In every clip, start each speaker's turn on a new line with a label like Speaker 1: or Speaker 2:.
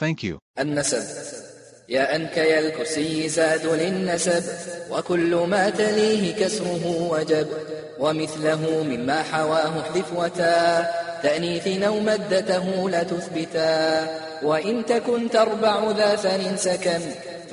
Speaker 1: Thank you.
Speaker 2: النسب. يا أنك يا الكرسي زاد للنسب وكل ما تليه كسره وجب. ومثله مما حواه احذف وتا تأنيث أو مدته لا تثبتا. وإن تكن تربع ذا ثن سكن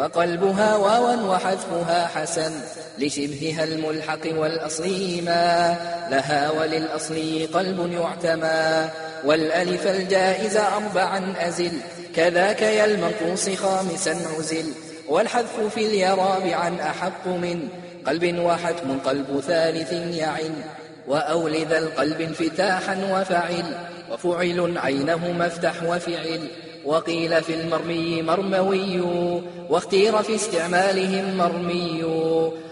Speaker 2: فقلبها واوا وحذفها حسن لشبهها الملحق والأصلي ما لها وللأصلي قلب يعتمى. والألف الجائز أربعا أزل. كذاك يا المنقوص خامسا عزل. والحذف في اليرابع أحق من. قلب وحتم قلب ثالث يعن. وأول ذا القلب انفتاحا وفعل. وفعل عينه مفتح وفعل. وقيل في المرمي مرموي واختير في استعمالهم مرمي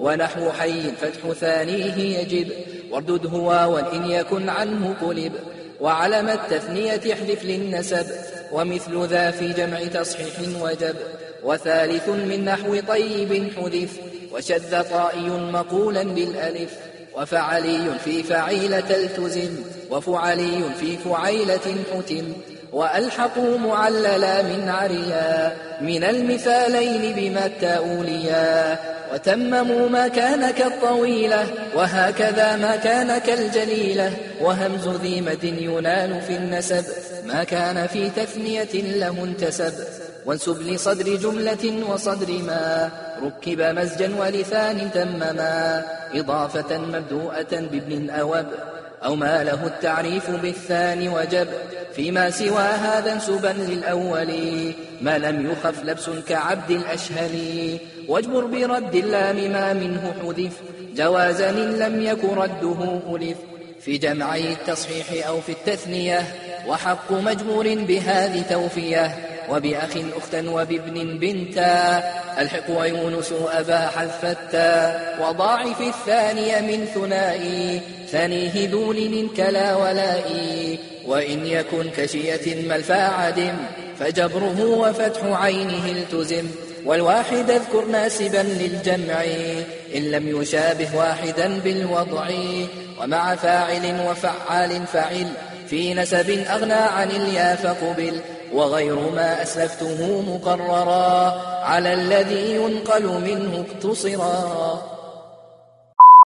Speaker 2: ونحو حي فتح ثانية يجب واردد هو وإن يكن عنه قلب وعلم التثنية احذف للنسب ومثل ذا في جمع تصحيح وجب وثالث من نحو طيب حذف وشذ طائي مقولا بالألف وفعلي في فعيلة التزم وفعلي في فعيلة حتم وألحقوا معللا من عريا من المثالين بما التأوليا وتمموا ما كان كالطويلة وهكذا ما كان كالجليلة وهمز ذي مد ينال في النسب ما كان في تثنية له انتسب وانسب لصدر جملة وصدر ما ركب مزجا ولثان تمما إضافة مبدوءة بابن أوب أو ما له التعريف بالثاني وجب. فيما سوى هذا انسبا للأول ما لم يخف لبس كعبد الأشهل. واجبر برد اللام ما منه حذف جوازا إن لم يك رده ألف. في جمعي التصحيح أو في التثنية وحق مجبور بهذه توفية. وبأخ أختا وبابن بنتا. ألحق ويونس أبا حذفتا وضاعف الثانية من ثنائي. ثانية ذو لن كلا ولائي. وإن يكن كشية ما الفاعدم فجبره وفتح عينه التزم. والواحد أذكر ناسبا للجمع. إن لم يشابه واحدا بالوضع. ومع فاعل وفعال فعل. في نسب أغنى عن اليا فقبل وغير ما أسلفته مقررا على الذي ينقل منه اقتصرا.